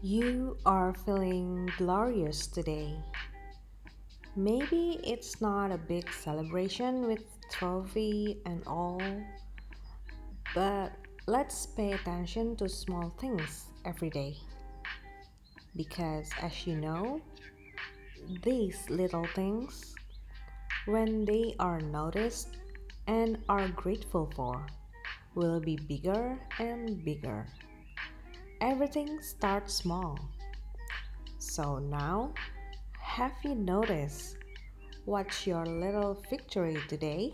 You are feeling glorious today. Maybe it's not a big celebration with trophy and all, but let's pay attention to small things every day. Because as you know, these little things, when they are noticed and are grateful for, will be bigger and bigger. Everything starts small. So now, have you noticed what's your little victory today?